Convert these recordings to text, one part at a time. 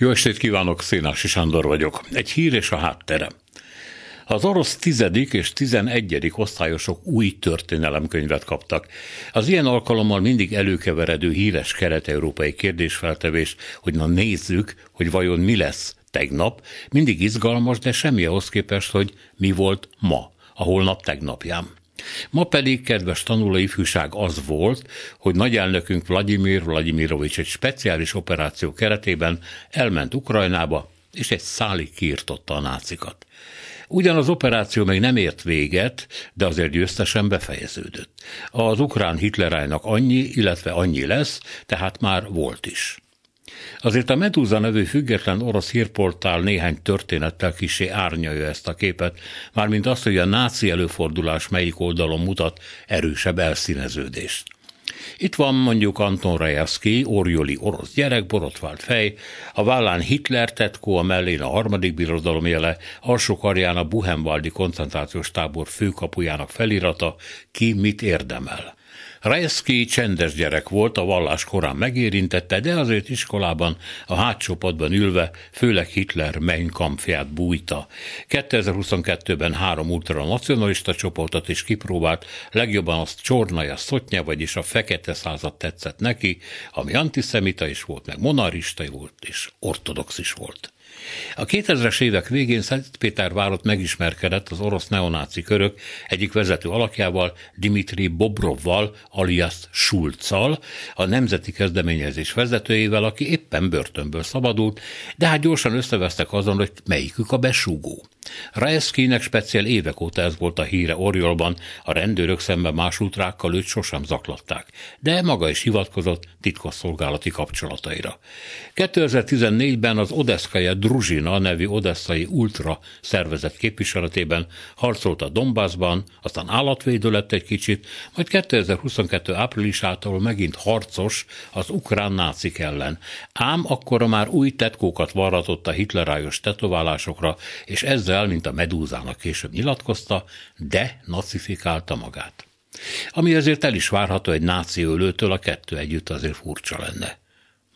Jó estét kívánok, Szénási Sándor vagyok. Egy hír és a háttere. Az orosz tizedik és tizenegyedik osztályosok új történelemkönyvet kaptak. Az ilyen alkalommal mindig előkeveredő híres kelet-európai kérdésfeltevés, hogy na nézzük, hogy vajon mi lesz tegnap, mindig izgalmas, de semmi ahhoz képest, hogy mi volt ma, a holnap tegnapján. Ma pedig, kedves tanulói fűság az volt, hogy nagyelnökünk Vladimir Vladimirovics egy speciális operáció keretében elment Ukrajnába, és egy szálig kiirtotta a nácikat. Ugyan az operáció még nem ért véget, de azért győztesen befejeződött. Az ukrán Hitlerájnak annyi, illetve annyi lesz, tehát már volt is. Azért a Medúza nevű független orosz hírportál néhány történettel kisé árnyalja ezt a képet, mármint azt, hogy a náci előfordulás melyik oldalon mutat erősebb elszíneződést. Itt van mondjuk Anton Rejewski, orjoli orosz gyerek, borotvált fej, a vállán Hitler tetkó, a mellén a harmadik birodalom jele, alsó karján a Buchenwaldi koncentrációs tábor főkapujának felirata, ki mit érdemel. Rajewski csendes gyerek volt, a vallás korán megérintette, de azért iskolában a hátsó padban ülve főleg Hitler Mein Kampfját bújta. 2022-ben három ultranacionalista csoportot is kipróbált, legjobban azt Csornaja Szotnya, vagyis a fekete század tetszett neki, ami antiszemita is volt, meg monarista volt, és ortodox is volt. A 2000-es évek végén Szentpétervárot megismerkedett az orosz neonáci körök egyik vezető alakjával, Dimitri Bobrovval, alias Schulzal, a nemzeti kezdeményezés vezetőjével, aki éppen börtönből szabadult, de hát gyorsan összevesztek azon, hogy melyikük a besúgó. Rajewskinek speciál évek óta ez volt a híre Oriolban, a rendőrök szemben más útrákkal őt sosem zaklatták, de maga is hivatkozott titkosszolgálati kapcsolataira. 2014-ben az Odeszkaja Druzsina nevű odesszai ultra szervezet képviseletében harcolt a Donbassban, aztán állatvédő lett egy kicsit, majd 2022 áprilisától megint harcos az ukrán nácik ellen. Ám akkor már új tetkókat varratott a hitlerájos tetoválásokra, és ezzel el, mint a Medúzának később nyilatkozta, de nacifikálta magát. Ami azért el is várható egy náci ölőtől, a kettő együtt azért furcsa lenne.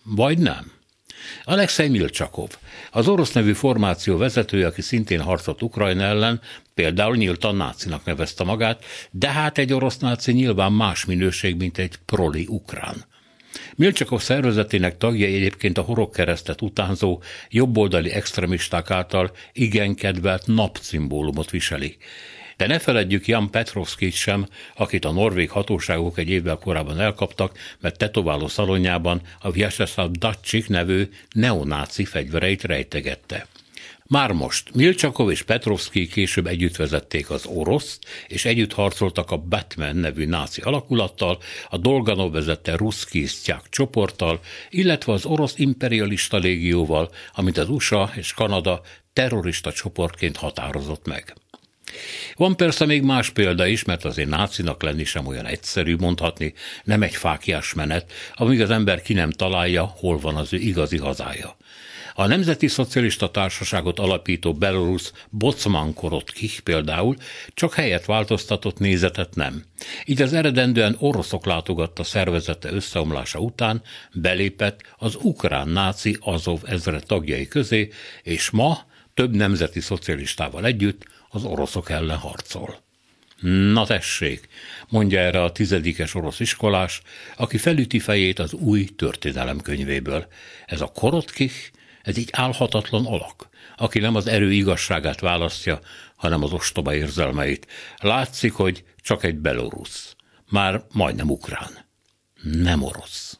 Vagy nem? Alexei Milcsakov, az orosz nevű formáció vezetője, aki szintén harcolt Ukrajna ellen, például nyíltan nácinak nevezte magát, de hát egy orosz náci nyilván más minőség, mint egy proli ukrán. Milcsakov szervezetének tagjai egyébként a horogkeresztet utánzó jobboldali extremisták által igen kedvelt napcimbólumot viseli. De ne feledjük Jan Petrovskit sem, akit a norvég hatóságok egy évvel korábban elkaptak, mert tetováló szalonjában a Vyacheslav Dacsik nevű neonáci fegyvereit rejtegette. Már most Milcsakov és Petrovski később együtt vezették az orosz, és együtt harcoltak a Batman nevű náci alakulattal, a Dolganov vezette Ruszki Sztyak csoporttal, illetve az orosz imperialista légióval, amit az USA és Kanada terrorista csoportként határozott meg. Van persze még más példa is, mert azért nácinak lenni sem olyan egyszerű mondhatni, nem egy fákjás menet, amíg az ember ki nem találja, hol van az ő igazi hazája. A Nemzeti Szocialista Társaságot alapító Belarus Bocman Korotkich például csak helyet változtatott nézetet nem. Így az eredendően oroszok látogatta szervezete összeomlása után belépett az ukrán náci Azov ezre tagjai közé, és ma több nemzeti szocialistával együtt az oroszok ellen harcol. Na tessék, mondja erre a tizedikes orosz iskolás, aki felüti fejét az új történelemkönyvéből. Ez a Korotkich ez így álhatatlan alak, aki nem az erő igazságát választja, hanem az ostoba érzelmeit. Látszik, hogy csak egy belorusz. Már majdnem ukrán. Nem orosz.